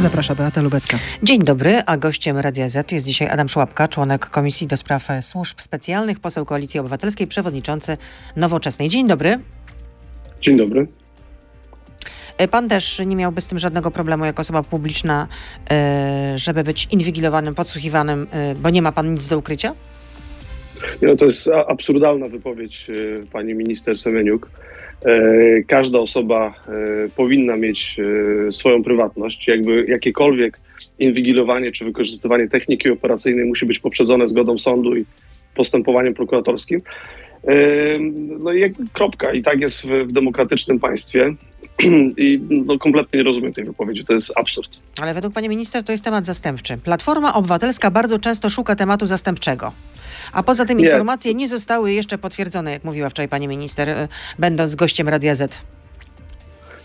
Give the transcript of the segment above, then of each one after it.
Zaprasza Beata Lubecka. Dzień dobry, a gościem Radia Z jest dzisiaj Adam Szłapka, członek Komisji do Spraw Służb Specjalnych, poseł Koalicji Obywatelskiej, przewodniczący Nowoczesnej. Dzień dobry. Dzień dobry. E, Pan też nie miałby z tym żadnego problemu jako osoba publiczna, e, żeby być inwigilowanym, podsłuchiwanym, e, bo nie ma pan nic do ukrycia? No to jest absurdalna wypowiedź pani minister Semeniuk. E, Każda osoba e, powinna mieć e, swoją prywatność. Jakby jakiekolwiek inwigilowanie czy wykorzystywanie techniki operacyjnej musi być poprzedzone zgodą sądu i postępowaniem prokuratorskim. No i kropka. I tak jest w, w demokratycznym państwie. I no, kompletnie nie rozumiem tej wypowiedzi. To jest absurd. Ale według pani minister to jest temat zastępczy. Platforma Obywatelska bardzo często szuka tematu zastępczego. A poza tym Nie. informacje nie zostały jeszcze potwierdzone, jak mówiła wczoraj pani minister, e, będąc gościem Radia Z.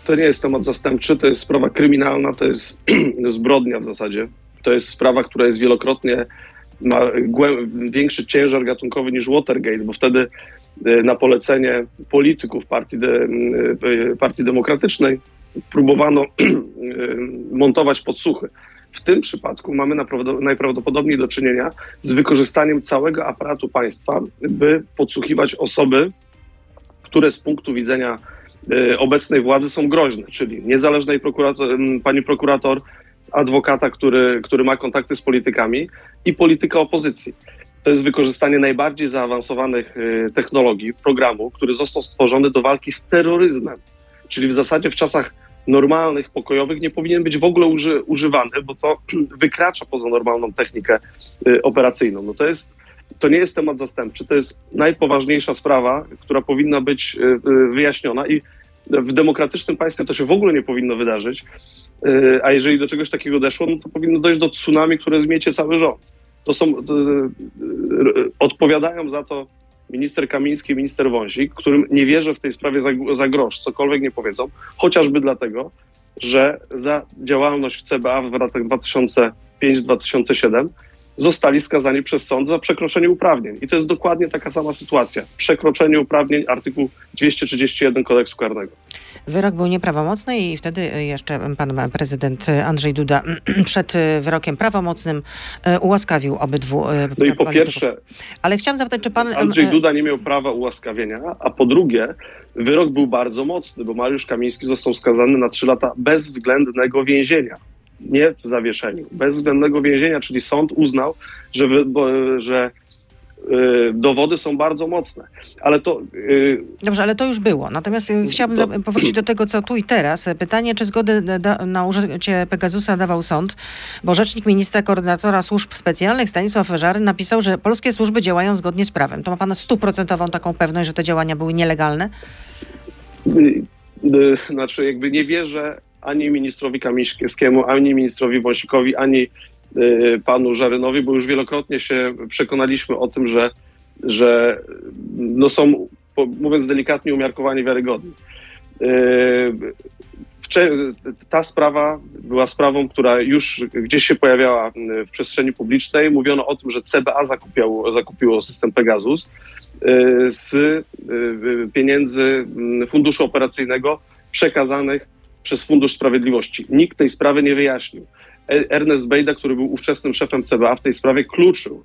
To nie jest temat zastępczy, to jest sprawa kryminalna, to jest zbrodnia w zasadzie. To jest sprawa, która jest wielokrotnie, ma większy ciężar gatunkowy niż Watergate, bo wtedy na polecenie polityków Partii, de, e, Partii Demokratycznej próbowano montować podsłuchy. W tym przypadku mamy najprawdopodobniej do czynienia z wykorzystaniem całego aparatu państwa, by podsłuchiwać osoby, które z punktu widzenia obecnej władzy są groźne, czyli niezależnej prokurator, pani prokurator, adwokata, który, który ma kontakty z politykami i polityka opozycji. To jest wykorzystanie najbardziej zaawansowanych e, technologii, programu, który został stworzony do walki z terroryzmem. Czyli w zasadzie w czasach normalnych, pokojowych nie powinien być w ogóle uży, używany, bo to wykracza poza normalną technikę e, operacyjną. No to jest to nie jest temat zastępczy, to jest najpoważniejsza sprawa, która powinna być y, y, wyjaśniona i w demokratycznym państwie to się w ogóle nie powinno wydarzyć, Y, a jeżeli do czegoś takiego doszło, no to powinno dojść do tsunami, które zmiecie cały rząd. To są, y, odpowiadają za to minister Kamiński, minister Wąsik, którym nie wierzę w tej sprawie za, za grosz, cokolwiek nie powiedzą, chociażby dlatego, że za działalność w CBA w latach 2005-2007 zostali skazani przez sąd za przekroczenie uprawnień. I to jest dokładnie taka sama sytuacja. Przekroczenie uprawnień, artykuł 231 kodeksu karnego. Wyrok był nieprawomocny i wtedy jeszcze pan prezydent Andrzej Duda przed wyrokiem prawomocnym e, ułaskawił obydwu e, No i po polityków. pierwsze, Ale chciałam zapytać, czy pan... Andrzej e, Duda nie miał prawa ułaskawienia, a po drugie, wyrok był bardzo mocny, bo Mariusz Kamiński został skazany na trzy lata bezwzględnego więzienia. Nie w zawieszeniu, bezwzględnego więzienia, czyli sąd uznał, że, wy, bo, że y, dowody są bardzo mocne. Ale to y, Dobrze, ale to już było. Natomiast e, chciałabym To- powrócić do tego, co tu i teraz. Pytanie, czy da, na użycie Pegasusa dawał sąd, bo rzecznik ministra koordynatora służb specjalnych Stanisław Żary napisał, że polskie służby działają zgodnie z prawem. To ma pan stuprocentową taką pewność, że te działania były nielegalne? y, y, znaczy jakby nie wierzę ani ministrowi Kamińskiemu, ani ministrowi Wąsikowi, ani y, panu Żarynowi, bo już wielokrotnie się przekonaliśmy o tym, że, że no są, mówiąc delikatnie, umiarkowanie wiarygodni. Wcze- Ta sprawa była sprawą, która już gdzieś się pojawiała w przestrzeni publicznej. Mówiono o tym, że CBA zakupiało, zakupiło system Pegasus y, z pieniędzy funduszu operacyjnego przekazanych przez Fundusz Sprawiedliwości. Nikt tej sprawy nie wyjaśnił. E- Ernest Bejda, który był ówczesnym szefem CBA, w tej sprawie kluczył.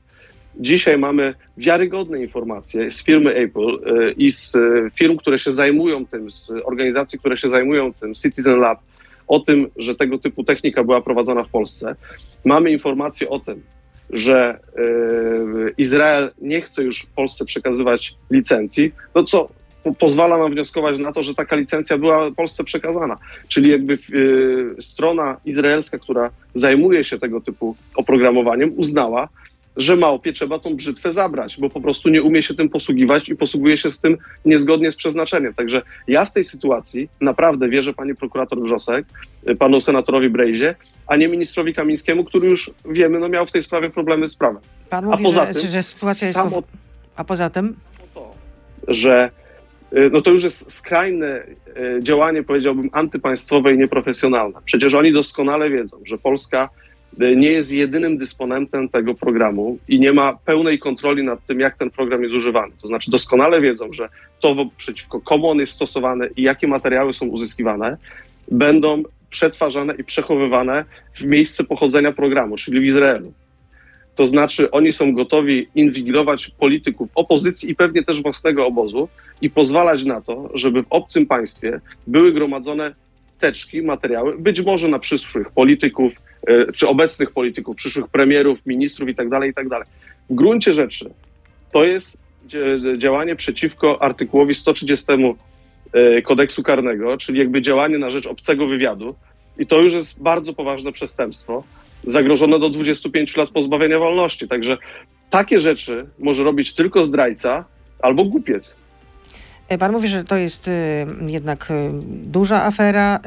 Dzisiaj mamy wiarygodne informacje z firmy Apple y, i z y, firm, które się zajmują tym, z organizacji, które się zajmują tym, Citizen Lab, o tym, że tego typu technika była prowadzona w Polsce. Mamy informacje o tym, że Izrael nie chce już w Polsce przekazywać licencji, no co pozwala nam wnioskować na to, że taka licencja była Polsce przekazana. Czyli jakby y, strona izraelska, która zajmuje się tego typu oprogramowaniem, uznała, że małpie trzeba tą brzytwę zabrać, bo po prostu nie umie się tym posługiwać i posługuje się z tym niezgodnie z przeznaczeniem. Także ja w tej sytuacji naprawdę wierzę pani prokurator Wrzosek, y, panu senatorowi Brejzie, a nie ministrowi Kamińskiemu, który już wiemy, no miał w tej sprawie problemy z prawem. Pan A mówi, poza że, tym że sytuacja jest... samo A poza tym? to, że no to już jest skrajne y, działanie, powiedziałbym, antypaństwowe i nieprofesjonalne. Przecież oni doskonale wiedzą, że Polska y, nie jest jedynym dysponentem tego programu i nie ma pełnej kontroli nad tym, jak ten program jest używany. To znaczy doskonale wiedzą, że to przeciwko komu on jest stosowany i jakie materiały są uzyskiwane. będą przetwarzane i przechowywane w miejsce pochodzenia programu, czyli w Izraelu. To znaczy, oni są gotowi inwigilować polityków opozycji i pewnie też własnego obozu i pozwalać na to, żeby w obcym państwie były gromadzone teczki, materiały, być może na przyszłych polityków, e, czy obecnych polityków, przyszłych premierów, ministrów itd., itd. W gruncie rzeczy to jest działanie przeciwko artykułowi 130 e, kodeksu karnego, czyli jakby działanie na rzecz obcego wywiadu. I to już jest bardzo poważne przestępstwo, zagrożone do 25 lat pozbawienia wolności. Także takie rzeczy może robić tylko zdrajca albo głupiec. E, pan mówi, że to jest y, jednak y, duża afera,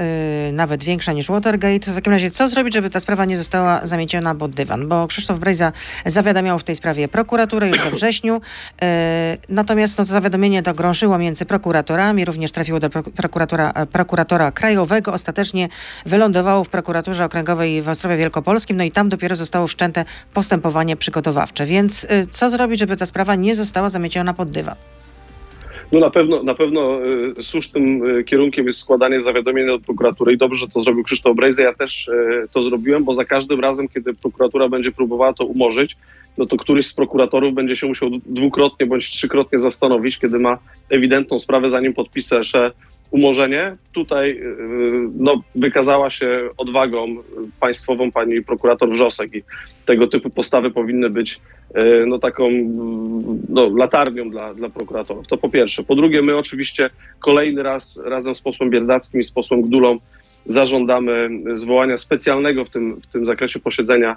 y, nawet większa niż Watergate. W takim razie co zrobić, żeby ta sprawa nie została zamieciona pod dywan? Bo Krzysztof Brejza zawiadamiał w tej sprawie prokuraturę już we wrześniu. Natomiast no, to zawiadomienie to grążyło między prokuratorami, również trafiło do prokuratora, prokuratora krajowego. Ostatecznie wylądowało w prokuraturze okręgowej w Ostrowie Wielkopolskim, no i tam dopiero zostało wszczęte postępowanie przygotowawcze. Więc co zrobić, żeby ta sprawa nie została zamieciona pod dywan? No na pewno, na pewno y, słusznym y, kierunkiem jest składanie zawiadomienia do prokuratury i dobrze, że to zrobił Krzysztof Brejza. Ja też y, to zrobiłem, bo za każdym razem, kiedy prokuratura będzie próbowała to umorzyć, no to któryś z prokuratorów będzie się musiał dwukrotnie bądź trzykrotnie zastanowić, kiedy ma ewidentną sprawę, zanim podpisze umorzenie. Tutaj y, no, wykazała się odwagą państwową pani prokurator Wrzosek i tego typu postawy powinny być y, no, taką no, latarnią dla, dla prokuratorów. To po pierwsze. Po drugie, my oczywiście kolejny raz razem z posłem Bierdackim i z posłem Gdulą zażądamy zwołania specjalnego w tym, w tym zakresie posiedzenia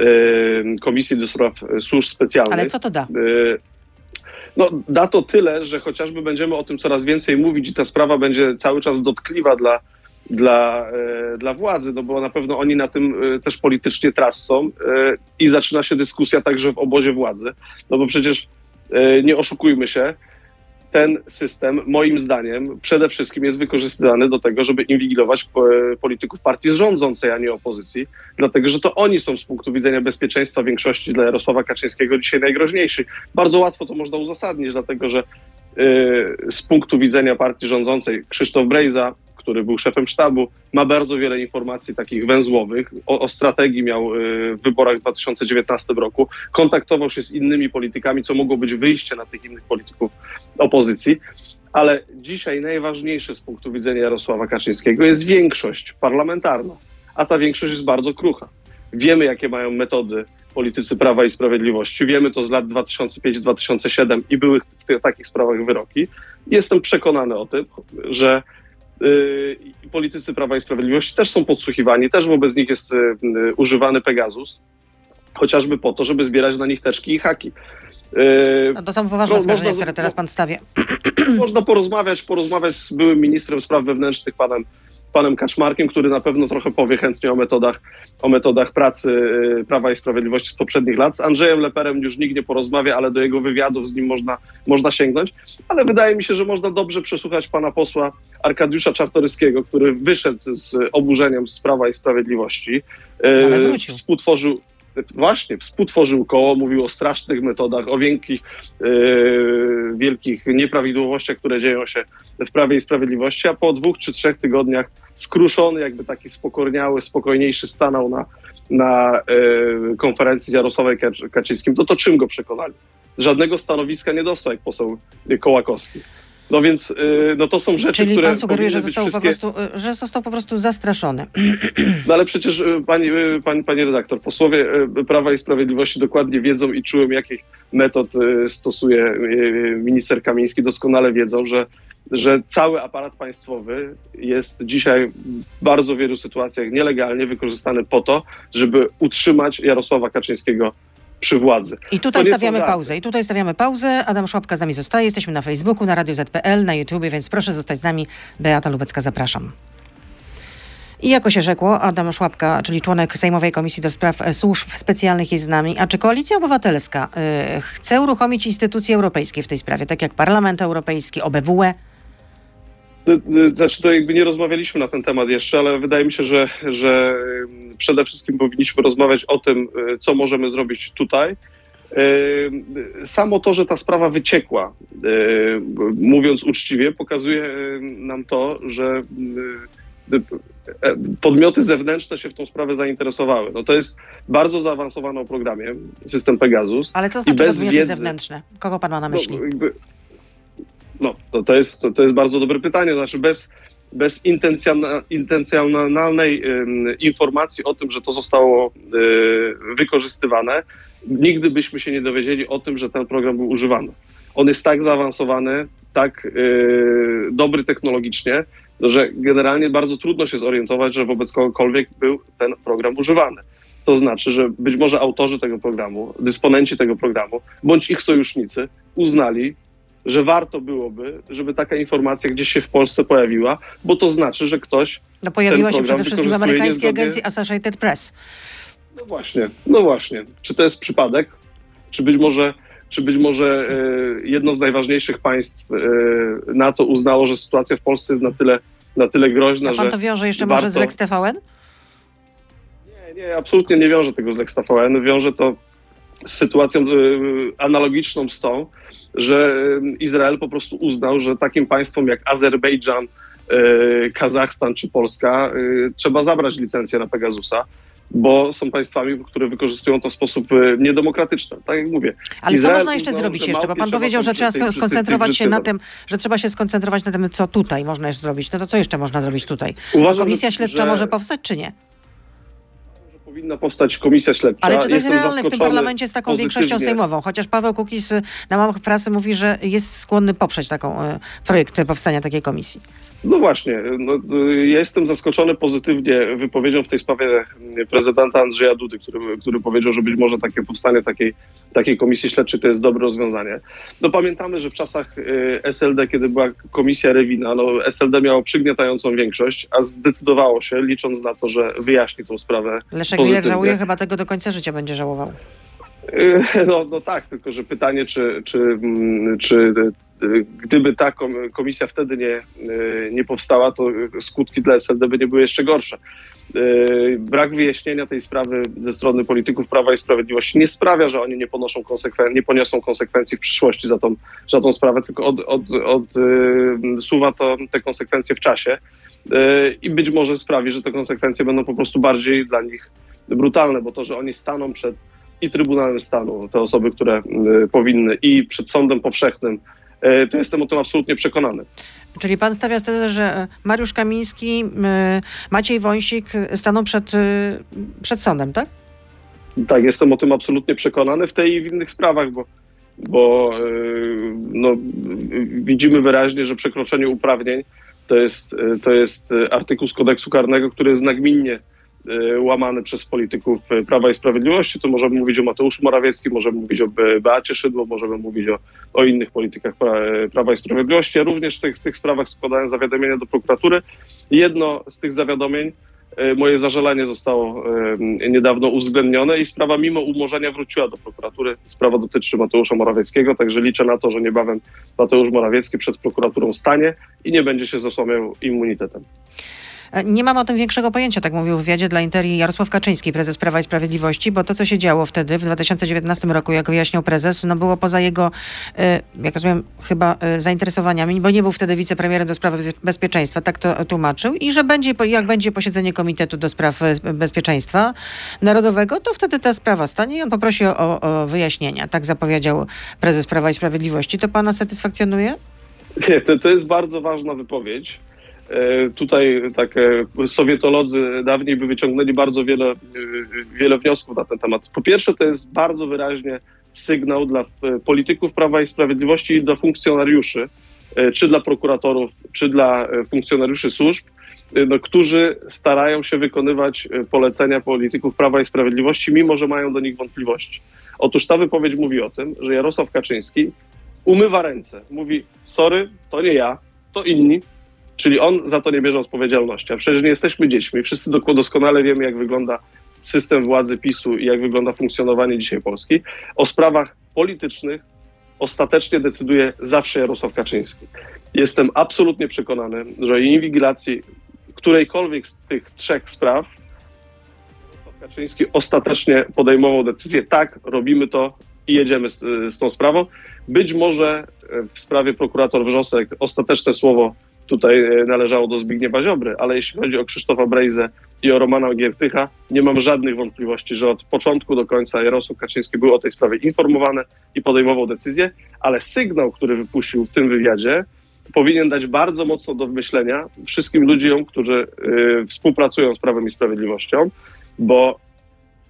y, Komisji do Spraw Służb Specjalnych. Ale co to da? No, da to tyle, że chociażby będziemy o tym coraz więcej mówić i ta sprawa będzie cały czas dotkliwa dla, dla, e, dla władzy, no bo na pewno oni na tym e, też politycznie tracą e, i zaczyna się dyskusja także w obozie władzy, no bo przecież nie oszukujmy się, ten system, moim zdaniem, przede wszystkim jest wykorzystany do tego, żeby inwigilować polityków partii rządzącej, a nie opozycji, dlatego że to oni są z punktu widzenia bezpieczeństwa większości dla Jarosława Kaczyńskiego dzisiaj najgroźniejsi. Bardzo łatwo to można uzasadnić, dlatego że yy, z punktu widzenia partii rządzącej Krzysztof Brejza który był szefem sztabu, ma bardzo wiele informacji takich węzłowych. O, o strategii miał y, w wyborach w 2019 roku. Kontaktował się z innymi politykami, co mogło być wyjście na tych innych polityków opozycji. Ale dzisiaj najważniejsze z punktu widzenia Jarosława Kaczyńskiego jest większość parlamentarna, a ta większość jest bardzo krucha. Wiemy, jakie mają metody politycy Prawa i Sprawiedliwości. Wiemy to z lat 2005-2007 i były w tych, takich sprawach wyroki. Jestem przekonany o tym, że i politycy Prawa i Sprawiedliwości też są podsłuchiwani, też wobec nich jest y, y, używany Pegasus, chociażby po to, żeby zbierać na nich teczki i haki. No to są poważne no, oskarżenia, które teraz pan stawia. Można porozmawiać, porozmawiać z byłym ministrem spraw wewnętrznych, panem panem Kaczmarkiem, który na pewno trochę powie chętnie o metodach, o metodach pracy y, Prawa i Sprawiedliwości z poprzednich lat. Z Andrzejem Leperem już nikt nie porozmawia, ale do jego wywiadów z nim można, można sięgnąć. Ale wydaje mi się, że można dobrze przesłuchać pana posła Arkadiusza Czartoryskiego, który wyszedł z oburzeniem z Prawa i Sprawiedliwości. Y, ale wrócił. Współtworzył, właśnie współtworzył koło, mówił o strasznych metodach, o wielkich, yy, wielkich nieprawidłowościach, które dzieją się w Prawie i Sprawiedliwości, a po dwóch czy trzech tygodniach skruszony, jakby taki spokorniały, spokojniejszy stanął na, na yy, konferencji z Jarosławem Kaczyńskim, to czym go przekonali? Żadnego stanowiska nie dostał jak poseł Kołakowski. No więc y, no to są rzeczy, Czyli które. pan sugeruje, że został, wszystkie... po prostu, y, że został po prostu zastraszony. No ale przecież y, pani, pani, pani redaktor, posłowie Prawa i Sprawiedliwości dokładnie wiedzą i czułem, jakich metod stosuje minister Kamiński, doskonale wiedzą, że, że cały aparat państwowy jest dzisiaj w bardzo wielu sytuacjach nielegalnie wykorzystany po to, żeby utrzymać Jarosława Kaczyńskiego przy władzy. I tutaj stawiamy pauzę. I tutaj stawiamy pauzę. Adam Szłapka z nami zostaje. Jesteśmy na Facebooku, na Radio ZPL, na YouTubie, więc proszę zostać z nami. Beata Lubecka, zapraszam. I jako się rzekło, Adam Szłapka, czyli członek Sejmowej Komisji do Spraw Służb Specjalnych jest z nami. A czy Koalicja Obywatelska y, chce uruchomić instytucje europejskie w tej sprawie, tak jak Parlament Europejski, OBWE? Znaczy, to jakby nie rozmawialiśmy na ten temat jeszcze, ale wydaje mi się, że, że przede wszystkim powinniśmy rozmawiać o tym, y, co możemy zrobić tutaj. Y, samo to, że ta sprawa wyciekła, y, mówiąc uczciwie, pokazuje nam to, że podmioty zewnętrzne się w tą sprawę zainteresowały. No to jest bardzo zaawansowany w programie system Pegasus. Ale co znaczy podmioty wiedzy- zewnętrzne? Kogo pan ma na myśli? No, jakby, no to, to, jest, to, to jest bardzo dobre pytanie. Znaczy bez, bez intencjona- intencjonalnej ym, informacji o tym, że to zostało y, wykorzystywane, nigdy byśmy się nie dowiedzieli o tym, że ten program był używany. On jest tak zaawansowany, tak y, dobry technologicznie, że generalnie bardzo trudno się zorientować, że wobec kogokolwiek był ten program używany. To znaczy, że być może autorzy tego programu, dysponenci tego programu, bądź ich sojusznicy uznali, że warto byłoby, żeby taka informacja gdzieś się w Polsce pojawiła, bo to znaczy, że ktoś, No pojawiła się przede wszystkim w amerykańskiej niezgodnie- agencji Associated Press. no właśnie, no właśnie, czy to jest przypadek, czy być może, czy być może e, jedno z najważniejszych państw e, NATO uznało, że sytuacja w Polsce jest na tyle, na tyle groźna, A pan że to wiąże jeszcze warto- może z Lex TVN? Nie, nie, absolutnie nie wiąże tego z Lex TVN. Wiąże to z sytuacją y, analogiczną z tą, że Izrael po prostu uznał, że takim państwom jak Azerbejdżan, y, Kazachstan czy Polska y, trzeba zabrać licencję na Pegasusa, bo są państwami, które wykorzystują to w sposób y, niedemokratyczny. Tak jak mówię. Ale co Izrael można jeszcze zrobić jeszcze? Bo pan powiedział, że trzeba tej- tej- tej skoncentrować się na tym, że trzeba się skoncentrować na tym, co tutaj można jeszcze zrobić. No to co jeszcze można zrobić tutaj? Uważam, Komisja że- śledcza że- może powstać, czy nie? Powinna powstać komisja śledcza. Ale czy to jest Jestem realne w tym parlamencie z taką pozytywnie. większością sejmową? Chociaż Paweł Kukiz y, na łamach prasy mówi, że jest skłonny poprzeć taką y, projekt powstania takiej komisji. No właśnie, no, y, ja jestem zaskoczony pozytywnie wypowiedzią w tej sprawie y, prezydenta Andrzeja Dudy, który, który powiedział, że być może takie powstanie takiej, takiej komisji śledczej to jest dobre rozwiązanie. No pamiętamy, że w czasach y, SLD, kiedy była komisja Rewina, no SLD miało przygniatającą większość, a zdecydowało się, licząc na to, że wyjaśni tą sprawę. Leszek. Miller żałuje, chyba tego do końca życia będzie żałował. Y, No, no tak, tylko że pytanie, czy, czy, mm, czy y, gdyby ta kom- komisja wtedy nie, y, nie powstała, to skutki dla SLD by nie były jeszcze gorsze. Brak wyjaśnienia tej sprawy ze strony polityków Prawa i Sprawiedliwości nie sprawia, że oni nie ponoszą konsekwen- nie poniosą konsekwencji w przyszłości za tą, za tą sprawę, tylko od, od, od, y, suwa to te konsekwencje w czasie i być może sprawi, że te konsekwencje będą po prostu bardziej dla nich brutalne, bo to, że oni staną przed i Trybunałem Stanu, te osoby, które powinny, i przed sądem powszechnym, y, to jestem o tym absolutnie przekonany. Czyli pan stawia tezę, że y, Mariusz Kamiński, y, Maciej Wąsik staną przed, przed sądem, tak? Tak, jestem o tym absolutnie przekonany w tej i w innych sprawach, bo, bo no, widzimy wyraźnie, że przekroczenie uprawnień to jest, to jest artykuł z kodeksu karnego, który jest nagminnie łamany przez polityków y, Prawa i Sprawiedliwości. To możemy mówić o Mateuszu Morawieckim, możemy mówić o Be- Beacie Szydło, możemy mówić o, o innych politykach pra- Prawa i Sprawiedliwości. Ja również w tych, w tych sprawach składałem zawiadomienia do prokuratury. Jedno z tych zawiadomień, y, moje zażalenie zostało y, niedawno uwzględnione i sprawa mimo umorzenia wróciła do prokuratury. Sprawa dotyczy Mateusza Morawieckiego, także liczę na to, że niebawem Mateusz Morawiecki przed prokuraturą stanie i nie będzie się zasłaniał immunitetem. E, Nie mam o tym większego pojęcia, tak mówił w wywiadzie dla Interi Jarosław Kaczyński, prezes Prawa i Sprawiedliwości, bo to, co się działo wtedy, w 2019 roku, jak wyjaśniał prezes, no było poza jego, e, jak rozumiem, chyba e, zainteresowaniami, bo nie był wtedy wicepremierem do spraw bez- bezpieczeństwa, tak to tłumaczył, i że będzie, jak będzie posiedzenie Komitetu do Spraw Bezpieczeństwa Narodowego, to wtedy ta sprawa stanie i on poprosi o, o wyjaśnienia. Tak zapowiedział prezes Prawa i Sprawiedliwości. To pana satysfakcjonuje? Nie, to, to jest bardzo ważna wypowiedź. E, Tutaj tak sowietolodzy dawniej by wyciągnęli bardzo wiele, e, wiele wniosków na ten temat. Po pierwsze, to jest bardzo wyraźnie sygnał dla e, polityków Prawa i Sprawiedliwości i dla funkcjonariuszy, czy dla prokuratorów, czy dla funkcjonariuszy służb, no, którzy starają się wykonywać polecenia polityków Prawa i Sprawiedliwości, mimo że mają do nich wątpliwości. Otóż ta wypowiedź mówi o tym, że Jarosław Kaczyński umywa ręce. Mówi, sorry, to nie ja, to inni, czyli on za to nie bierze odpowiedzialności. A przecież nie jesteśmy dziećmi. Wszyscy doskonale wiemy, jak wygląda system władzy PiSu i jak wygląda funkcjonowanie dzisiaj Polski. O sprawach politycznych ostatecznie decyduje zawsze Jarosław Kaczyński. Jestem absolutnie przekonany, że inwigilacji którejkolwiek z tych trzech spraw Jarosław Kaczyński ostatecznie podejmował decyzję, tak, robimy to i jedziemy z, z tą sprawą. Być może e, w sprawie prokurator Wrzosek ostateczne słowo tutaj e, należało do Zbigniewa Ziobry, ale jeśli chodzi o Krzysztofa Brejzę i o Romana Giertycha, nie mam żadnych wątpliwości, że od początku do końca Jarosław Kaczyński był o tej sprawie informowany i podejmował decyzję, ale sygnał, który wypuścił w tym wywiadzie, powinien dać bardzo mocno do myślenia wszystkim ludziom, którzy y, współpracują z Prawem i Sprawiedliwością, bo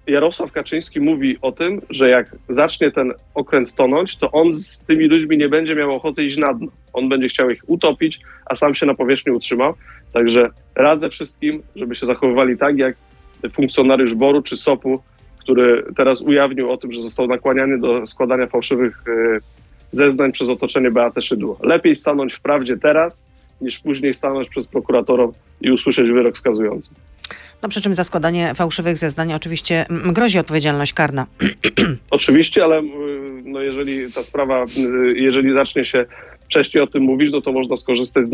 Jarosław Kaczyński mówi o tym, że jak zacznie ten okręt tonąć, to on z tymi ludźmi nie będzie miał ochoty iść na dno. On będzie chciał ich utopić, a sam się na powierzchni utrzymał. Także radzę wszystkim, żeby się zachowywali tak, jak funkcjonariusz Boru czy SOP-u, który teraz ujawnił o tym, że został nakłaniany do składania fałszywych y, zeznań przez otoczenie Beatę Szydło. Lepiej stanąć w prawdzie teraz, niż później stanąć przed prokuratorą i usłyszeć wyrok skazujący. No przy czym za składanie fałszywych zeznań oczywiście grozi odpowiedzialność karna. Oczywiście, ale y, no jeżeli ta sprawa, y, jeżeli zacznie się wcześniej o tym mówić, no to można skorzystać z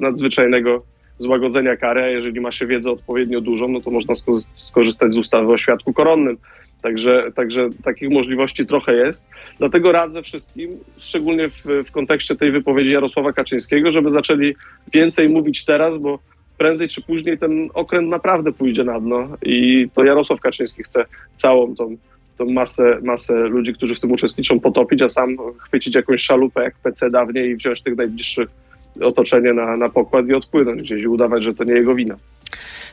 nadzwyczajnego złagodzenia kary, a jeżeli ma się wiedzę odpowiednio dużą, no to można sko- skorzystać z ustawy o świadku koronnym. Także, także takich możliwości trochę jest. Dlatego radzę wszystkim, szczególnie w, w kontekście tej wypowiedzi Jarosława Kaczyńskiego, żeby zaczęli więcej mówić teraz, bo prędzej czy później ten okręt naprawdę pójdzie na dno i to Jarosław Kaczyński chce całą tą, tą masę, masę ludzi, którzy w tym uczestniczą, potopić, a sam chwycić jakąś szalupę jak PC dawniej i wziąć tych najbliższych otoczenie na, na pokład i odpłynąć gdzieś i udawać, że to nie jego wina.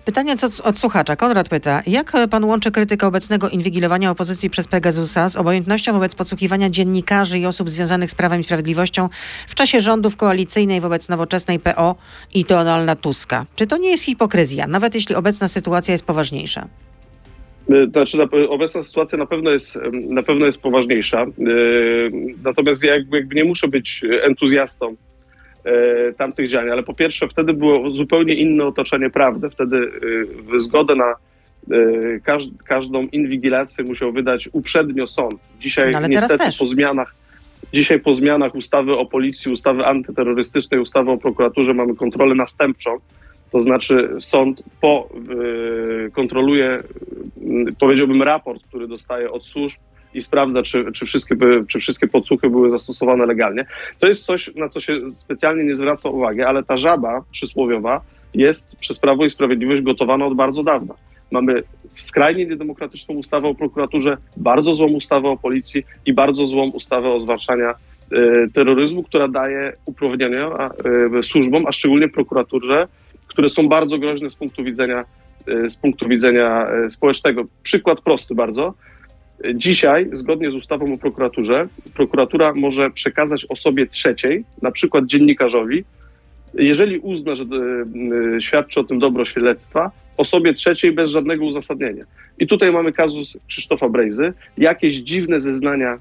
Pytanie od, od słuchacza. Konrad pyta, jak pan łączy krytykę obecnego inwigilowania opozycji przez Pegasusa z obojętnością wobec podsłuchiwania dziennikarzy i osób związanych z Prawem i Sprawiedliwością w czasie rządów koalicyjnej wobec nowoczesnej PO i Donalda Tuska? Czy to nie jest hipokryzja, nawet jeśli obecna sytuacja jest poważniejsza? Znaczy, obecna sytuacja na pewno jest, na pewno jest poważniejsza. Natomiast ja jakby, nie muszę być entuzjastą tamtych działań. Ale po pierwsze, wtedy było zupełnie inne otoczenie prawne. Wtedy e, zgodę na e, każdą inwigilację musiał wydać uprzednio sąd. Dzisiaj no, niestety po zmianach Dzisiaj po zmianach ustawy o policji, ustawy antyterrorystycznej, ustawy o prokuraturze mamy kontrolę następczą. To znaczy sąd po, kontroluje, powiedziałbym, raport, który dostaje od służb i sprawdza, czy, czy, wszystkie, czy wszystkie podsłuchy były zastosowane legalnie. To jest coś, na co się specjalnie nie zwraca uwagi, ale ta żaba przysłowiowa jest przez Prawo i Sprawiedliwość gotowana od bardzo dawna. Mamy skrajnie niedemokratyczną ustawę o prokuraturze, bardzo złą ustawę o policji i bardzo złą ustawę o zwalczaniu y, terroryzmu, która daje uprawnienia y, służbom, a szczególnie prokuraturze, które są bardzo groźne z punktu widzenia, y, z punktu widzenia społecznego. Przykład prosty bardzo. Dzisiaj, zgodnie z ustawą o prokuraturze, prokuratura może przekazać osobie trzeciej, na przykład dziennikarzowi, jeżeli uzna, że e, świadczy o tym dobro śledztwa, osobie trzeciej bez żadnego uzasadnienia. I tutaj mamy kazus Krzysztofa Brejzy. Jakieś dziwne zeznania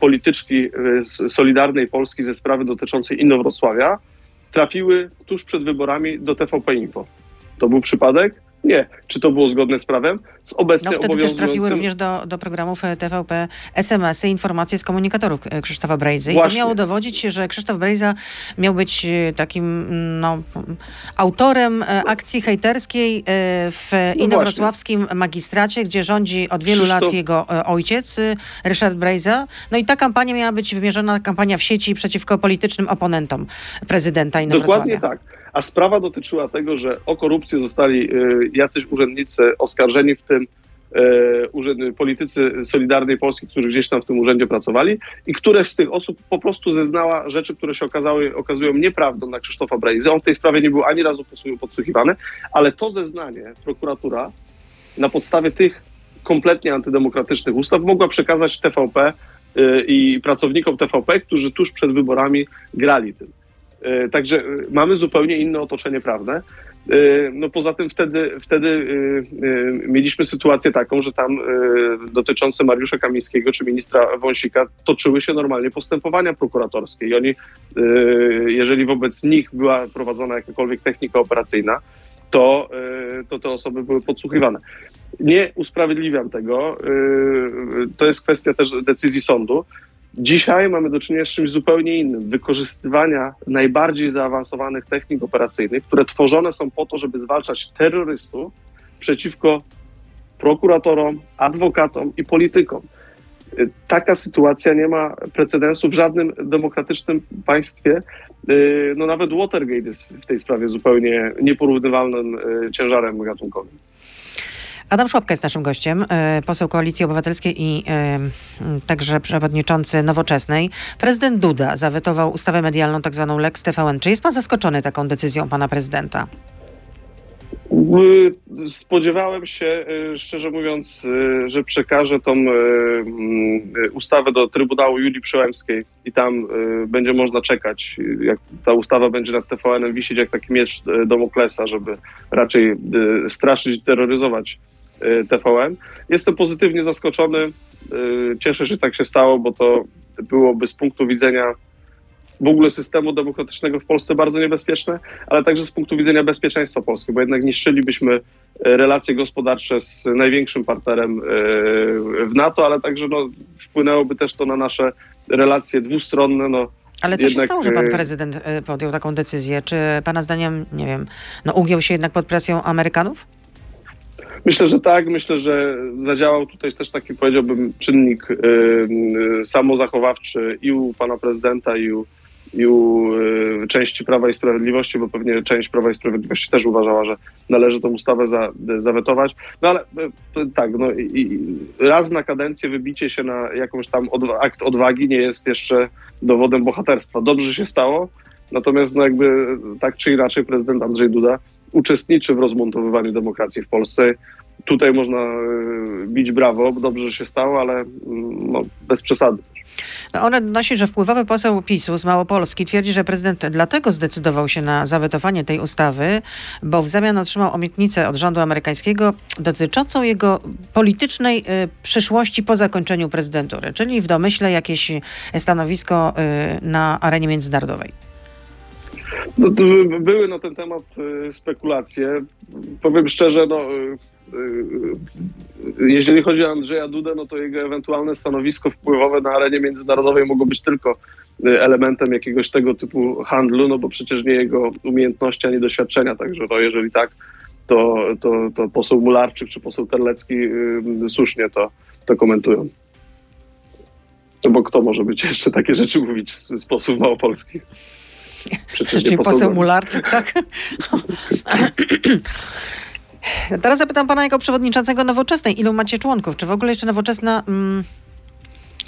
polityczki e, z Solidarnej Polski ze sprawy dotyczącej Inowrocławia trafiły tuż przed wyborami do TVP Info. To był przypadek? Nie. Czy to było zgodne z prawem? Z obecnie no wtedy obowiązującym... też trafiły również do, do programów e, TVP SMS-y, informacje z komunikatorów e, Krzysztofa Brejzy. I to miało dowodzić, że Krzysztof Brejza miał być e, takim no, autorem akcji hejterskiej w no inowrocławskim magistracie, gdzie rządzi od wielu Krzysztof... lat jego ojciec, Ryszard Brejza. No i ta kampania miała być wymierzona, kampania w sieci przeciwko politycznym oponentom prezydenta Inowrocławia. Dokładnie tak a sprawa dotyczyła tego, że o korupcję zostali y, jacyś urzędnicy oskarżeni, w tym y, politycy Solidarnej Polski, którzy gdzieś tam w tym urzędzie pracowali i któreś z tych osób po prostu zeznała rzeczy, które się okazały, okazują nieprawdą na Krzysztofa Brejzy. On w tej sprawie nie był ani razu podsłuchiwany, ale to zeznanie prokuratura na podstawie tych kompletnie antydemokratycznych ustaw mogła przekazać TVP y, i pracownikom TVP, którzy tuż przed wyborami grali tym. E, także e, mamy zupełnie inne otoczenie prawne. E, no poza tym wtedy, wtedy mieliśmy sytuację taką, że tam dotyczące Mariusza Kamińskiego czy ministra Wąsika toczyły się normalnie postępowania prokuratorskie i oni, jeżeli wobec nich była prowadzona jakakolwiek technika operacyjna, to, to te osoby były podsłuchiwane. Nie usprawiedliwiam tego. To jest kwestia też decyzji sądu. Dzisiaj mamy do czynienia z czymś zupełnie innym. Wykorzystywania najbardziej zaawansowanych technik operacyjnych, które tworzone są po to, żeby zwalczać terrorystów przeciwko prokuratorom, adwokatom i politykom. Taka sytuacja nie ma precedensu w żadnym demokratycznym państwie. No nawet Watergate jest w tej sprawie zupełnie nieporównywalnym y, ciężarem gatunkowym. Adam Szłapka jest naszym gościem, e, poseł Koalicji Obywatelskiej i e, także przewodniczący Nowoczesnej. Prezydent Duda zawetował ustawę medialną, tak zwaną Lex TVN. Czy jest pan zaskoczony taką decyzją pana prezydenta? Y, Spodziewałem się, y, szczerze mówiąc, y, że przekaże tą ustawę do Trybunału Julii Przyłębskiej i tam będzie można czekać, jak ta ustawa będzie nad TVN-em wisieć jak taki miecz Damoklesa, żeby raczej straszyć i terroryzować TVN. Jestem pozytywnie zaskoczony. y, Cieszę się, że tak się stało, bo to byłoby z punktu widzenia w ogóle systemu demokratycznego w Polsce bardzo niebezpieczne, ale także z punktu widzenia bezpieczeństwa Polski, bo jednak niszczylibyśmy e, relacje gospodarcze z największym partnerem w NATO, ale także no, wpłynęłoby też to na nasze relacje dwustronne. No, Ale co się Jednak, stało, że pan prezydent podjął taką decyzję? Czy pana zdaniem, nie wiem, no ugiął się jednak pod presją Amerykanów? Myślę, że tak. Myślę, że zadziałał tutaj też taki, powiedziałbym, czynnik y, y, samozachowawczy i u pana prezydenta, i u, i u y, części Prawa i Sprawiedliwości, bo pewnie część Prawa i Sprawiedliwości też uważała, że należy tą ustawę za, zawetować. No ale y, tak, no i, raz na kadencję wybicie się na jakąś tam akt odwagi nie jest jeszcze dowodem bohaterstwa. Dobrze się stało, natomiast no jakby tak czy inaczej prezydent Andrzej Duda uczestniczy w rozmontowywaniu demokracji w Polsce. Tutaj można y, bić brawo, dobrze że się stało, ale mm, no, bez przesady. No on odnosi, że wpływowy poseł PiSu z Małopolski twierdzi, że prezydent dlatego zdecydował się na zawetowanie tej ustawy, bo w zamian otrzymał obietnicę od rządu amerykańskiego dotyczącą jego politycznej y, przyszłości po zakończeniu prezydentury, czyli w domyśle jakieś stanowisko y, na arenie międzynarodowej. No, były na ten temat spekulacje. Powiem szczerze, no, jeżeli chodzi o Andrzeja Dudę, no to jego ewentualne stanowisko wpływowe na arenie międzynarodowej mogło być tylko y, elementem jakiegoś tego typu handlu, no bo przecież nie jego umiejętności ani doświadczenia. Także no, jeżeli tak, to, to, to poseł Mularczyk czy poseł Terlecki y, słusznie to, to komentują. No bo kto może być jeszcze takie rzeczy mówić z posłów małopolskich? Przecież Czyli nie poseł Dawid. Mularczyk, tak? Teraz zapytam pana jako przewodniczącego Nowoczesnej. Ilu macie członków? Czy w ogóle jeszcze Nowoczesna mm,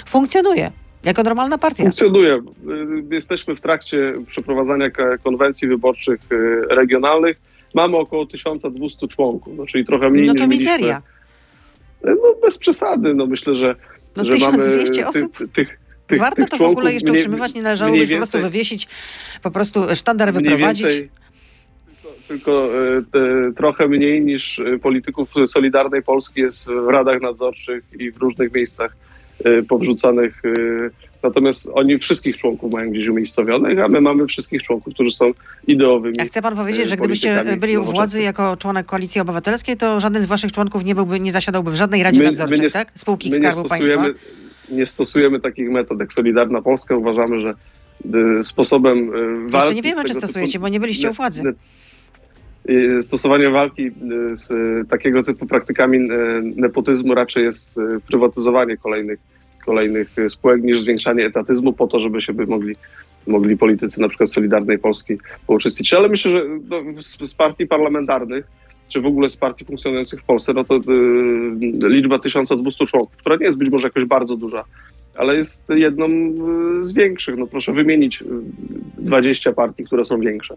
funkcjonuje jako normalna partia? Funkcjonuje. Y, Jesteśmy w trakcie przeprowadzania konwencji wyborczych y, regionalnych. Mamy około 1200 członków, no, czyli trochę mniej No to mizeria. No bez przesady, no myślę, że, No że mamy 1200 osób? Tych, tych, tych, Warto tych to w ogóle jeszcze utrzymywać, nie należałoby po prostu wywiesić, po prostu sztandar wyprowadzić. więcej- Tylko, te, trochę mniej niż y, polityków Solidarnej Polski jest w radach nadzorczych i w różnych miejscach y, powrzucanych. Natomiast oni wszystkich członków mają gdzieś umiejscowionych, a my mamy wszystkich członków, którzy są ideowymi. A chce pan powiedzieć, że gdybyście byli u władzy jako członek Koalicji Obywatelskiej, to żaden z waszych członków nie byłby, nie zasiadałby w żadnej radzie My- my nadzorczej, nie- tak? Spółki My nie Skarbu Państwa. nie stosujemy takich metod jak Solidarna Polska. Uważamy, że sposobem walki... Jeszcze nie wiemy, czy stosujecie, typu- bo nie byliście u władzy. Stosowanie walki y, z takiego typu praktykami y, nepotyzmu raczej jest y, prywatyzowanie kolejnych, kolejnych spółek niż zwiększanie etatyzmu po to, żeby się by mogli, mogli politycy na przykład Solidarnej Polski pouczestniczyć. Ale myślę, że no, z, partii parlamentarnych czy w ogóle z partii funkcjonujących w Polsce, no to y, liczba 1200 członków, która nie jest być może jakoś bardzo duża, ale jest jedną z większych. No proszę wymienić y, 20 partii, które są większe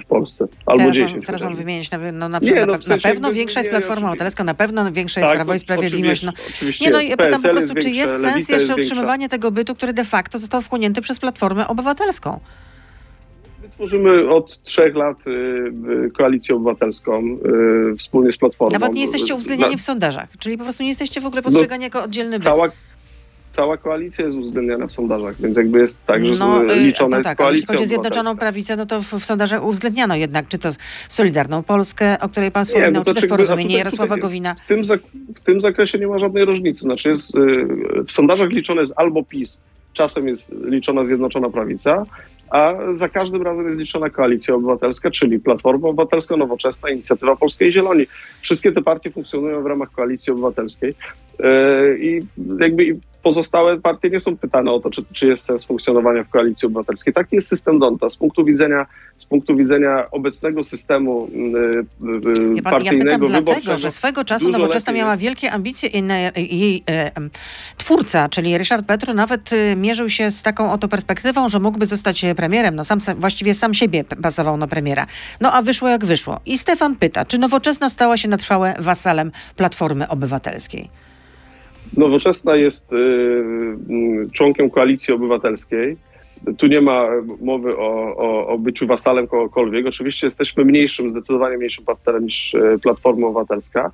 w Polsce, albo teraz 10. Mam, teraz mam wymienić, na, no, na, Nie, na, no, na, w sensie pewno jakby większa jest Platforma. Obywatelska, na pewno większa jest Prawo i Sprawiedliwość. No, nie no, ja pytam po prostu, czy jest sens jeszcze jest większa. utrzymywanie tego bytu, który de facto został wchłonięty przez Platformę Obywatelską? My tworzymy od trzech lat y, y, koalicję obywatelską y, wspólnie z Platformą. Nawet nie jesteście uwzględniani Na- w sondażach, czyli po prostu nie jesteście w ogóle postrzegani jako oddzielny byt. Cała, cała koalicja jest uwzględniana w sondażach, więc jakby jest tak, że No, no, y, liczona no jest tak, ale jeśli koalicja chodzi o Zjednoczoną. Prawicę, no to w, w sondażach uwzględniano jednak, czy to Solidarną Polskę, o której pan wspominał, no czy też porozumienie tutaj- Jarosława Gowina. W tym, w tym zakresie nie ma żadnej różnicy. Znaczy jest, y, w sondażach liczone jest albo PiS, czasem jest liczona Zjednoczona Prawica, a za każdym razem jest liczona Koalicja Obywatelska, czyli Platforma Obywatelska, Nowoczesna, Inicjatywa Polska i Zieloni. Wszystkie te partie funkcjonują w ramach Koalicji Obywatelskiej y, i jakby pozostałe partie nie są pytane o to, czy, czy jest sens funkcjonowania w koalicji obywatelskiej. Taki jest system Donta. Z punktu widzenia, z punktu widzenia obecnego systemu yy, partyjnego, ja pytam dlatego, że swego czasu Nowoczesna miała jest. wielkie ambicje i jej twórca, czyli Ryszard Petru, nawet y, mierzył się z taką oto perspektywą, że mógłby zostać e, premierem. No sam, właściwie sam siebie pasował na premiera. No a wyszło jak wyszło. I Stefan pyta, czy Nowoczesna stała się na trwałe wasalem Platformy Obywatelskiej? Nowoczesna jest y, y, członkiem koalicji obywatelskiej. Tu nie ma mowy o, o, o byciu wasalem kogokolwiek. Oczywiście jesteśmy mniejszym, zdecydowanie mniejszym partnerem niż y, Platforma Obywatelska,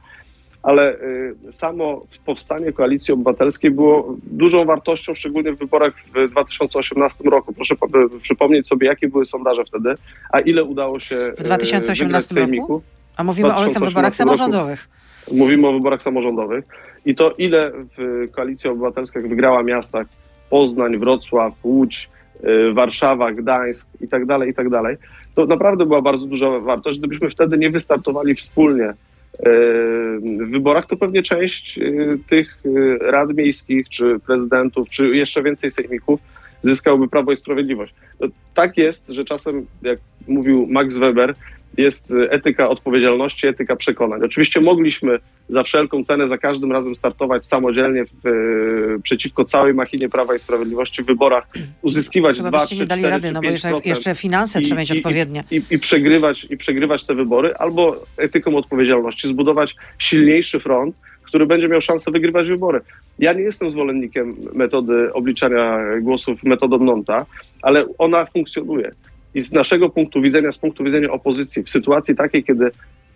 ale y, samo powstanie koalicji obywatelskiej było dużą wartością, szczególnie w wyborach w 2018 roku. Proszę przypomnieć sobie, jakie były sondaże wtedy, a ile udało się y, W 2018 wygrać roku? A mówimy o 2018 wyborach roku. samorządowych. Mówimy o wyborach samorządowych. I to ile w Koalicji Obywatelskiej wygrała miasta Poznań, Wrocław, Łódź, y, Warszawa, Gdańsk i tak dalej, i tak dalej. To naprawdę była bardzo duża wartość. Gdybyśmy wtedy nie wystartowali wspólnie y, w wyborach, to pewnie część y, tych rad miejskich, czy prezydentów, czy jeszcze więcej sejmików zyskałby Prawo i Sprawiedliwość. No, tak jest, że czasem, jak mówił Max Weber, jest y, etyka odpowiedzialności, etyka przekonań. Oczywiście mogliśmy za wszelką cenę, za każdym razem startować samodzielnie w, y, przeciwko całej machinie Prawa i Sprawiedliwości w wyborach, uzyskiwać Chyba 2, byście 3, nie dali 4, rady, no bo jeszcze, 5% jeszcze finanse I- trzeba mieć i- odpowiednie. i, i, przegrywać, i przegrywać te wybory, albo etyką odpowiedzialności zbudować silniejszy front, który będzie miał szansę wygrywać wybory. Ja nie jestem zwolennikiem metody obliczania głosów metodą Nonta, ale ona funkcjonuje. I z naszego punktu widzenia, z punktu widzenia opozycji, w sytuacji takiej, kiedy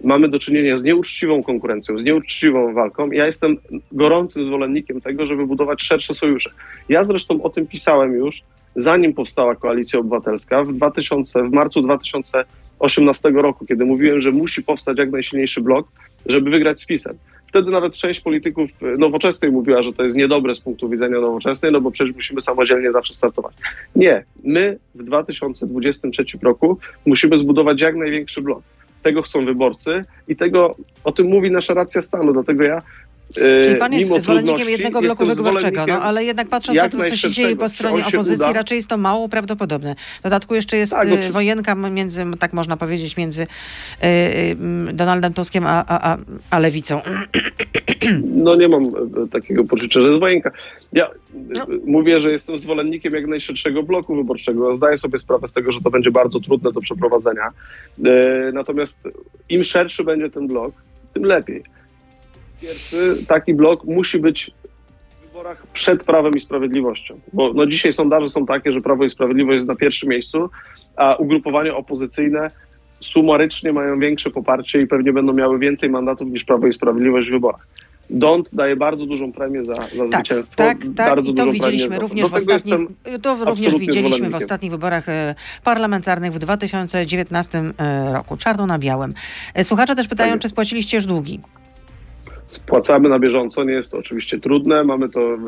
mamy do czynienia z nieuczciwą konkurencją, z nieuczciwą walką, ja jestem gorącym zwolennikiem tego, żeby budować szersze sojusze. Ja zresztą o tym pisałem już, zanim powstała Koalicja Obywatelska w, 2000, w marcu 2018 roku, kiedy mówiłem, że musi powstać jak najsilniejszy blok, żeby wygrać z PiSem. Wtedy nawet część polityków e, nowoczesnej mówiła, że to jest niedobre z punktu widzenia nowoczesnej, no bo przecież musimy samodzielnie zawsze startować. Nie, my w 2023 roku musimy zbudować jak największy blok. Tego chcą wyborcy i tego, o tym mówi nasza racja stanu, dlatego ja Czyli pan jest zwolennikiem jednego bloku wyborczego, no ale jednak patrząc na to, co się dzieje po stronie opozycji, uda? raczej jest to mało prawdopodobne. W dodatku jeszcze jest Tak, y, no czy- wojenka między, tak można powiedzieć, między y, y, Donaldem Tuskiem a, a, a, lewicą. No nie mam e, takiego poczucia, że jest wojenka. Ja No. e, mówię, że jestem zwolennikiem jak najszerszego bloku wyborczego. Zdaję sobie sprawę z tego, że to będzie bardzo trudne do przeprowadzenia. E, Natomiast im szerszy będzie ten blok, tym lepiej. Pierwszy taki blok musi być w wyborach przed Prawem i Sprawiedliwością. Bo no dzisiaj sondaże są takie, że Prawo i Sprawiedliwość jest na pierwszym miejscu, a ugrupowania opozycyjne sumarycznie mają większe poparcie i pewnie będą miały więcej mandatów niż Prawo i Sprawiedliwość w wyborach. Dont daje bardzo dużą premię za, za Tak, zwycięstwo. tak, tak. bardzo I to widzieliśmy również w ostatnich, to również widzieliśmy w ostatnich wyborach e, parlamentarnych w 2019 e, roku. Czarno na białym. E, Słuchacze też pytają, Tak czy spłaciliście już długi. Spłacamy na bieżąco. Nie jest to oczywiście trudne. Mamy to y,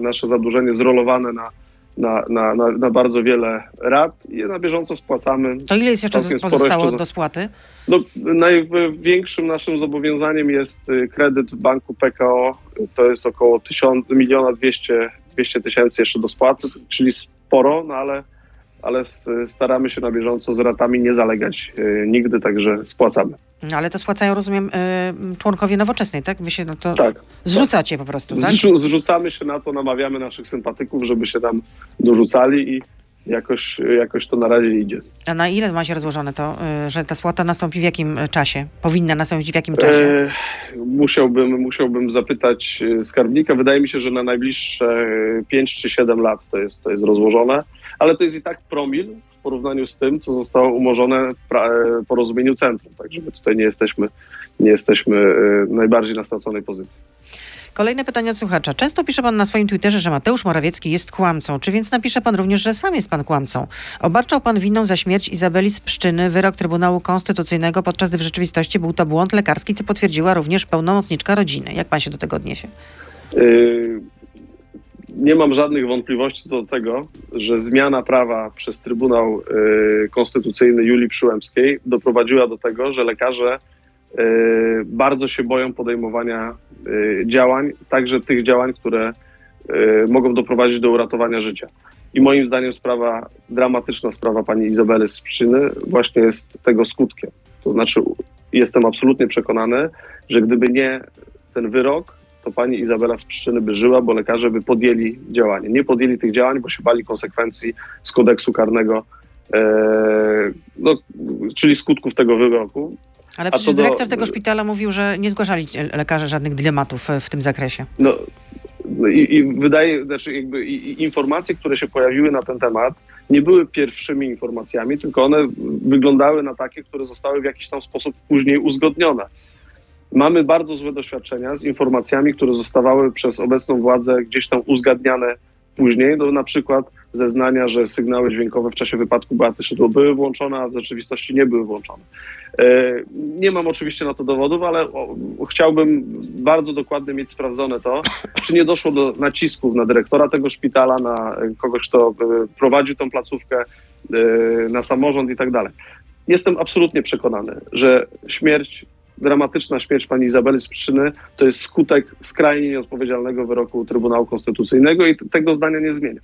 nasze zadłużenie zrolowane na, na, na, na, na bardzo wiele rat i na bieżąco spłacamy. To ile jest jeszcze pozostało jeszcze do spłaty? No, największym naszym zobowiązaniem jest y, kredyt w banku PKO. To jest około 1000 miliona 200 200 tysięcy jeszcze do spłaty, czyli sporo, no ale, ale staramy się na bieżąco z ratami nie zalegać y, nigdy, także spłacamy. No, ale to spłacają, rozumiem, e, członkowie nowoczesnej, tak? Wy się no to Tak. zrzucacie po prostu, tak? Zrzu- zrzucamy się na to, namawiamy naszych sympatyków, żeby się tam dorzucali i jakoś, jakoś to na razie idzie. A na ile macie rozłożone to, y, że ta spłata nastąpi w jakim y, czasie? Powinna nastąpić w jakim czasie? E, musiałbym, musiałbym zapytać e, skarbnika. Wydaje mi się, że na najbliższe e, 5 czy 7 lat to jest, to jest rozłożone, ale to jest i tak promil porównaniu z tym, co zostało umorzone w e, porozumieniu centrum. Także my tutaj nie jesteśmy, nie jesteśmy e, najbardziej na straconej pozycji. Kolejne pytanie od słuchacza. Często pisze pan na swoim Twitterze, że Mateusz Morawiecki jest kłamcą. Czy więc napisze pan również, że sam jest pan kłamcą? Obarczał pan winą za śmierć Izabeli z Pszczyny wyrok Trybunału Konstytucyjnego, podczas gdy w rzeczywistości był to błąd lekarski, co potwierdziła również pełnomocniczka rodziny. Jak pan się do tego odniesie? Yy, Nie mam żadnych wątpliwości co do tego, że zmiana prawa przez Trybunał yy, Konstytucyjny Julii Przyłębskiej doprowadziła do tego, że lekarze yy, bardzo się boją podejmowania yy, działań, także tych działań, które y, mogą doprowadzić do uratowania życia. I moim zdaniem sprawa, dramatyczna sprawa pani Izabely z Pszczyny właśnie jest tego skutkiem. To znaczy jestem absolutnie przekonany, że gdyby nie ten wyrok, to pani Izabela z Pszczyny by żyła, bo lekarze by podjęli działanie. Nie podjęli tych działań, bo się bali konsekwencji z kodeksu karnego, e, no, czyli skutków tego wyroku. Ale przecież do- dyrektor tego szpitala mówił, że nie zgłaszali lekarze żadnych dylematów e, w tym zakresie. No, no i, i wydaje, znaczy jakby i informacje, które się pojawiły na ten temat, nie były pierwszymi informacjami, tylko one wyglądały na takie, które zostały w jakiś tam sposób później uzgodnione. Mamy bardzo złe doświadczenia z informacjami, które zostawały przez obecną władzę gdzieś tam uzgadniane później. No, na przykład zeznania, że sygnały dźwiękowe w czasie wypadku Beaty Szydło były włączone, a w rzeczywistości nie były włączone. E, Nie mam oczywiście na to dowodów, ale chciałbym bardzo dokładnie mieć sprawdzone to, czy nie doszło do nacisków na dyrektora tego szpitala, na kogoś, kto e, prowadził tą placówkę, e, na samorząd i tak dalej. Jestem absolutnie przekonany, że śmierć, dramatyczna śmierć pani Izabeli z przyczyny to jest skutek skrajnie nieodpowiedzialnego wyroku Trybunału Konstytucyjnego i tego zdania nie zmienia.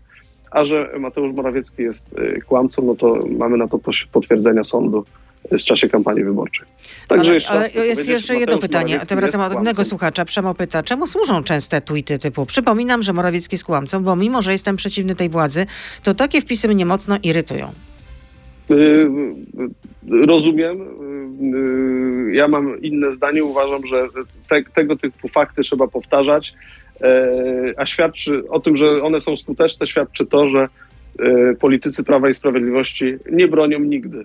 A że Mateusz Morawiecki jest e, kłamcą, no to mamy na to potwierdzenia sądu e, w czasie kampanii wyborczej. Także ale jeszcze ale jest jeszcze jedno pytanie, a tym razem od innego słuchacza. Przemo pyta, czemu służą częste tweety typu przypominam, że Morawiecki jest kłamcą, bo mimo, że jestem przeciwny tej władzy, to takie wpisy mnie mocno irytują. Y, y, Rozumiem. Y, Ja mam inne zdanie. Uważam, że te, tego typu fakty trzeba powtarzać, a świadczy o tym, że one są skuteczne, świadczy to, że politycy Prawa i Sprawiedliwości nie bronią nigdy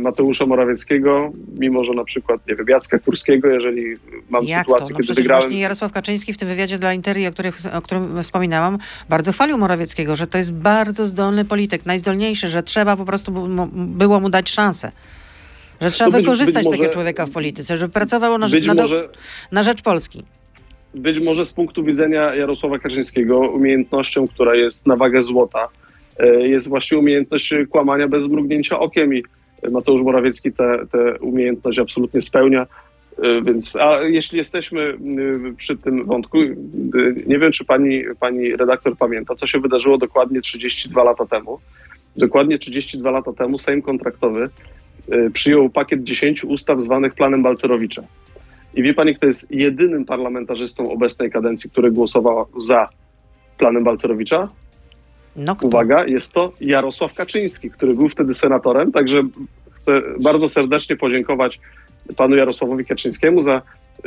Mateusza Morawieckiego, mimo że na przykład, nie wiem, Jacka Kurskiego, jeżeli mam Jak sytuację, to? No kiedy wygrałem... właśnie Jarosław Kaczyński w tym wywiadzie dla Interii, o, których, o którym wspominałam, bardzo chwalił Morawieckiego, że to jest bardzo zdolny polityk, najzdolniejszy, że trzeba po prostu było mu dać szansę. Że trzeba być- wykorzystać być może- takiego człowieka w polityce, żeby pracował na, na, do, może, na rzecz Polski. być może z punktu widzenia Jarosława Kaczyńskiego umiejętnością, która jest na wagę złota, e, jest właśnie umiejętność kłamania bez mrugnięcia okiem i Mateusz Morawiecki tę umiejętność absolutnie spełnia. E, Więc, a jeśli jesteśmy przy tym wątku, nie wiem, czy pani, pani redaktor pamięta, co się wydarzyło dokładnie 32 lata temu. Dokładnie 32 lata temu Sejm kontraktowy przyjął pakiet 10 ustaw zwanych planem Balcerowicza. I wie pani, kto jest jedynym parlamentarzystą obecnej kadencji, który głosował za planem Balcerowicza? No? Uwaga, jest to Jarosław Kaczyński, który był wtedy senatorem, także chcę bardzo serdecznie podziękować panu Jarosławowi Kaczyńskiemu za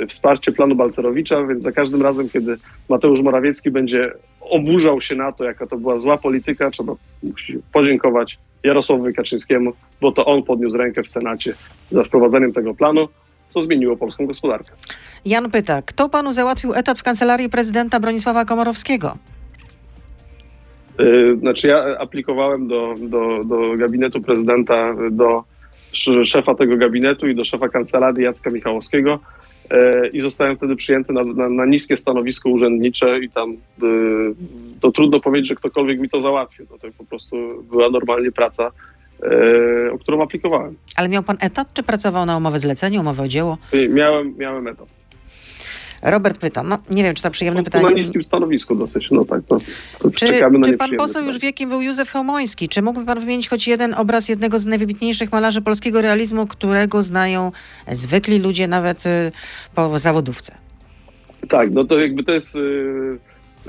wsparcie planu Balcerowicza, więc za każdym razem, kiedy Mateusz Morawiecki będzie oburzał się na to, jaka to była zła polityka, trzeba musi podziękować Jarosławowi Kaczyńskiemu, bo to on podniósł rękę w Senacie za wprowadzeniem tego planu, co zmieniło polską gospodarkę. Jan pyta, kto panu załatwił etat w kancelarii prezydenta Bronisława Komorowskiego? Yy, Znaczy ja aplikowałem do, do, do gabinetu prezydenta, do sz- szefa tego gabinetu i do szefa kancelarii Jacka Michałowskiego yy, i zostałem wtedy przyjęty na, na, na niskie stanowisko urzędnicze i tam yy, to trudno powiedzieć, że ktokolwiek mi to załatwił. No to po prostu była normalnie praca, o którą aplikowałem. Ale miał pan etat, czy pracował na umowę zlecenia, umowę o dzieło? Miałem, miałem etat. Robert pyta, no nie wiem, czy to przyjemne No, pytanie. Na niskim stanowisku dosyć, no tak. No, to Czy, czekamy na czy pan poseł pytanie. już wie, kim był Józef Chełmoński? Czy mógłby pan wymienić choć jeden obraz jednego z najwybitniejszych malarzy polskiego realizmu, którego znają zwykli ludzie nawet y, po zawodówce? Tak, no to jakby to jest. Yy,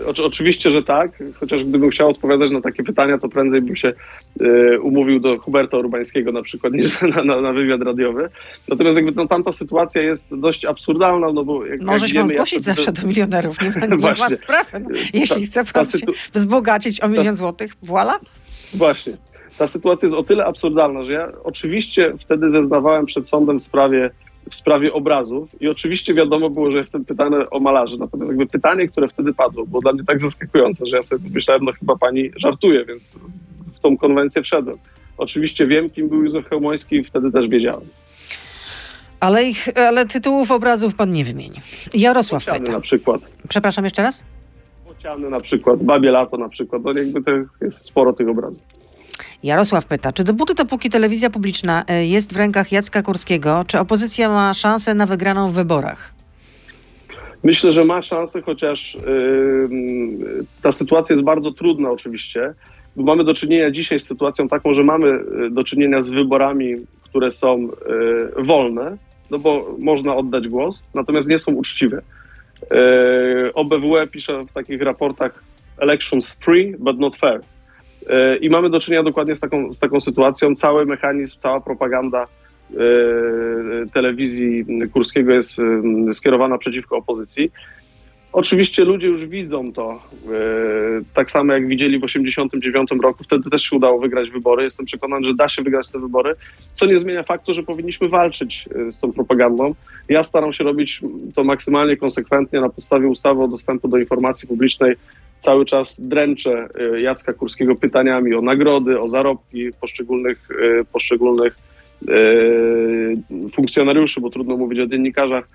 oczy- oczywiście, że tak, chociaż gdybym chciał odpowiadać na takie pytania, to prędzej bym się yy, umówił do Huberta Urbańskiego na przykład, niż na, na, na wywiad radiowy. Natomiast jakby no, tamta sytuacja jest dość absurdalna, no bo jak, Może jak się pan wiemy, zgłosić wtedy- zawsze do milionerów, nie, nie ma sprawy. No, jeśli chce ta pan się sytu- wzbogacić o milion złotych, voila. Właśnie. Ta sytuacja jest o tyle absurdalna, że ja oczywiście wtedy zeznawałem przed sądem w sprawie, w sprawie obrazów i oczywiście wiadomo było, że jestem pytany o malarzy. Natomiast jakby pytanie, które wtedy padło, było dla mnie tak zaskakujące, że ja sobie myślałem, no chyba pani żartuje, więc w tą konwencję wszedłem. Oczywiście wiem, kim był Józef Chełmoński i wtedy też wiedziałem. Ale, ich, ale tytułów obrazów pan nie wymieni. Jarosław Bociany pyta. na przykład. Przepraszam jeszcze raz? Bociany na przykład, Babie Lato na przykład. No jakby to jest sporo tych obrazów. Jarosław pyta, czy dopóty, dopóki telewizja publiczna y, jest w rękach Jacka Kurskiego, czy opozycja ma szansę na wygraną w wyborach? Myślę, że ma szansę, chociaż yy, ta sytuacja jest bardzo trudna oczywiście, mamy do czynienia dzisiaj z sytuacją taką, że mamy y, do czynienia z wyborami, które są yy, wolne, no bo można oddać głos, natomiast nie są uczciwe. Yy, OBWE pisze w takich raportach elections free, but not fair. Yy, I mamy do czynienia dokładnie z taką, z taką sytuacją. Cały mechanizm, cała propaganda yy, telewizji Kurskiego jest yy, skierowana przeciwko opozycji. Oczywiście ludzie już widzą to, tak samo jak widzieli w 1989 roku. Wtedy też się udało wygrać wybory. Jestem przekonany, że da się wygrać te wybory, co nie zmienia faktu, że powinniśmy walczyć z tą propagandą. Ja staram się robić to maksymalnie konsekwentnie na podstawie ustawy o dostępu do informacji publicznej. Cały czas dręczę yy, Jacka Kurskiego pytaniami o nagrody, o zarobki poszczególnych, yy, poszczególnych yy, funkcjonariuszy, bo trudno mówić o dziennikarzach.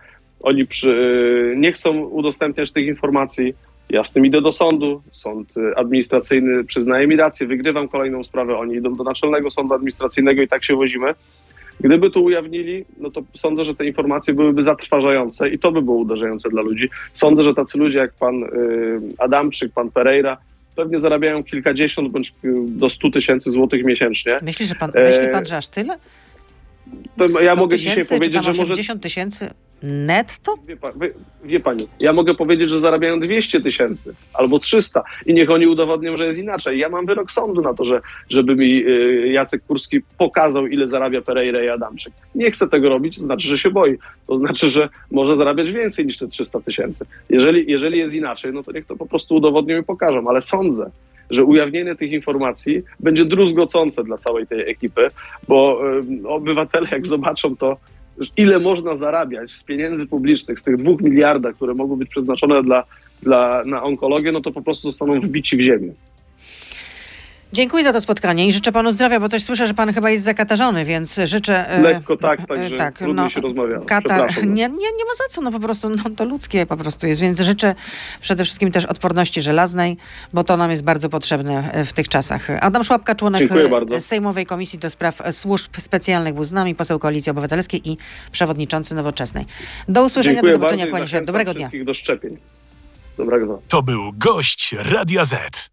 Oni przy, nie chcą udostępniać tych informacji. Ja z tym idę do sądu. Sąd y, administracyjny przyznaje mi rację, wygrywam kolejną sprawę. Oni idą do Naczelnego Sądu Administracyjnego i tak się wozimy. Gdyby to ujawnili, no to sądzę, że te informacje byłyby zatrważające i to by było uderzające dla ludzi. Sądzę, że tacy ludzie jak pan y, Adamczyk, pan Pereira pewnie zarabiają kilkadziesiąt bądź y, do stu tysięcy złotych miesięcznie. Myśli, że pan, E, myśli pan, że aż tyle? To ja 100 mogę dzisiaj powiedzieć, że może 80 tysięcy netto? Wie, wie, wie pani, ja mogę powiedzieć, że zarabiają 200 tysięcy albo 300 i niech oni udowodnią, że jest inaczej. Ja mam wyrok sądu na to, że, żeby mi y, Jacek Kurski pokazał, ile zarabia Pereira i Adamczyk. Nie chce tego robić, to znaczy, że się boi. To znaczy, że może zarabiać więcej niż te 300 tysięcy. Jeżeli, jeżeli jest inaczej, no to niech to po prostu udowodnią i pokażą, ale sądzę, że ujawnienie tych informacji będzie druzgocące dla całej tej ekipy, bo obywatele jak zobaczą to, ile można zarabiać z pieniędzy publicznych, z tych dwóch miliardach, które mogą być przeznaczone dla, dla, na onkologię, no to po prostu zostaną wbici w ziemię. Dziękuję za to spotkanie i życzę panu zdrowia, bo coś słyszę, że pan chyba jest zakatarzony, więc życzę... e, Lekko tak, e, także tak, trudniej się rozmawia. Katar, nie, nie, nie ma za co, no po prostu no, to ludzkie po prostu jest, więc życzę przede wszystkim też odporności żelaznej, bo to nam jest bardzo potrzebne e, w tych czasach. Adam Szłapka, członek. Sejmowej Komisji do Spraw Służb Specjalnych był z nami, poseł Koalicji Obywatelskiej i przewodniczący Nowoczesnej. Do usłyszenia, Dziękuję do zobaczenia, kłaniam się, dobrego dnia. wszystkich do szczepień. Dobrego dnia. To był gość Radia Z.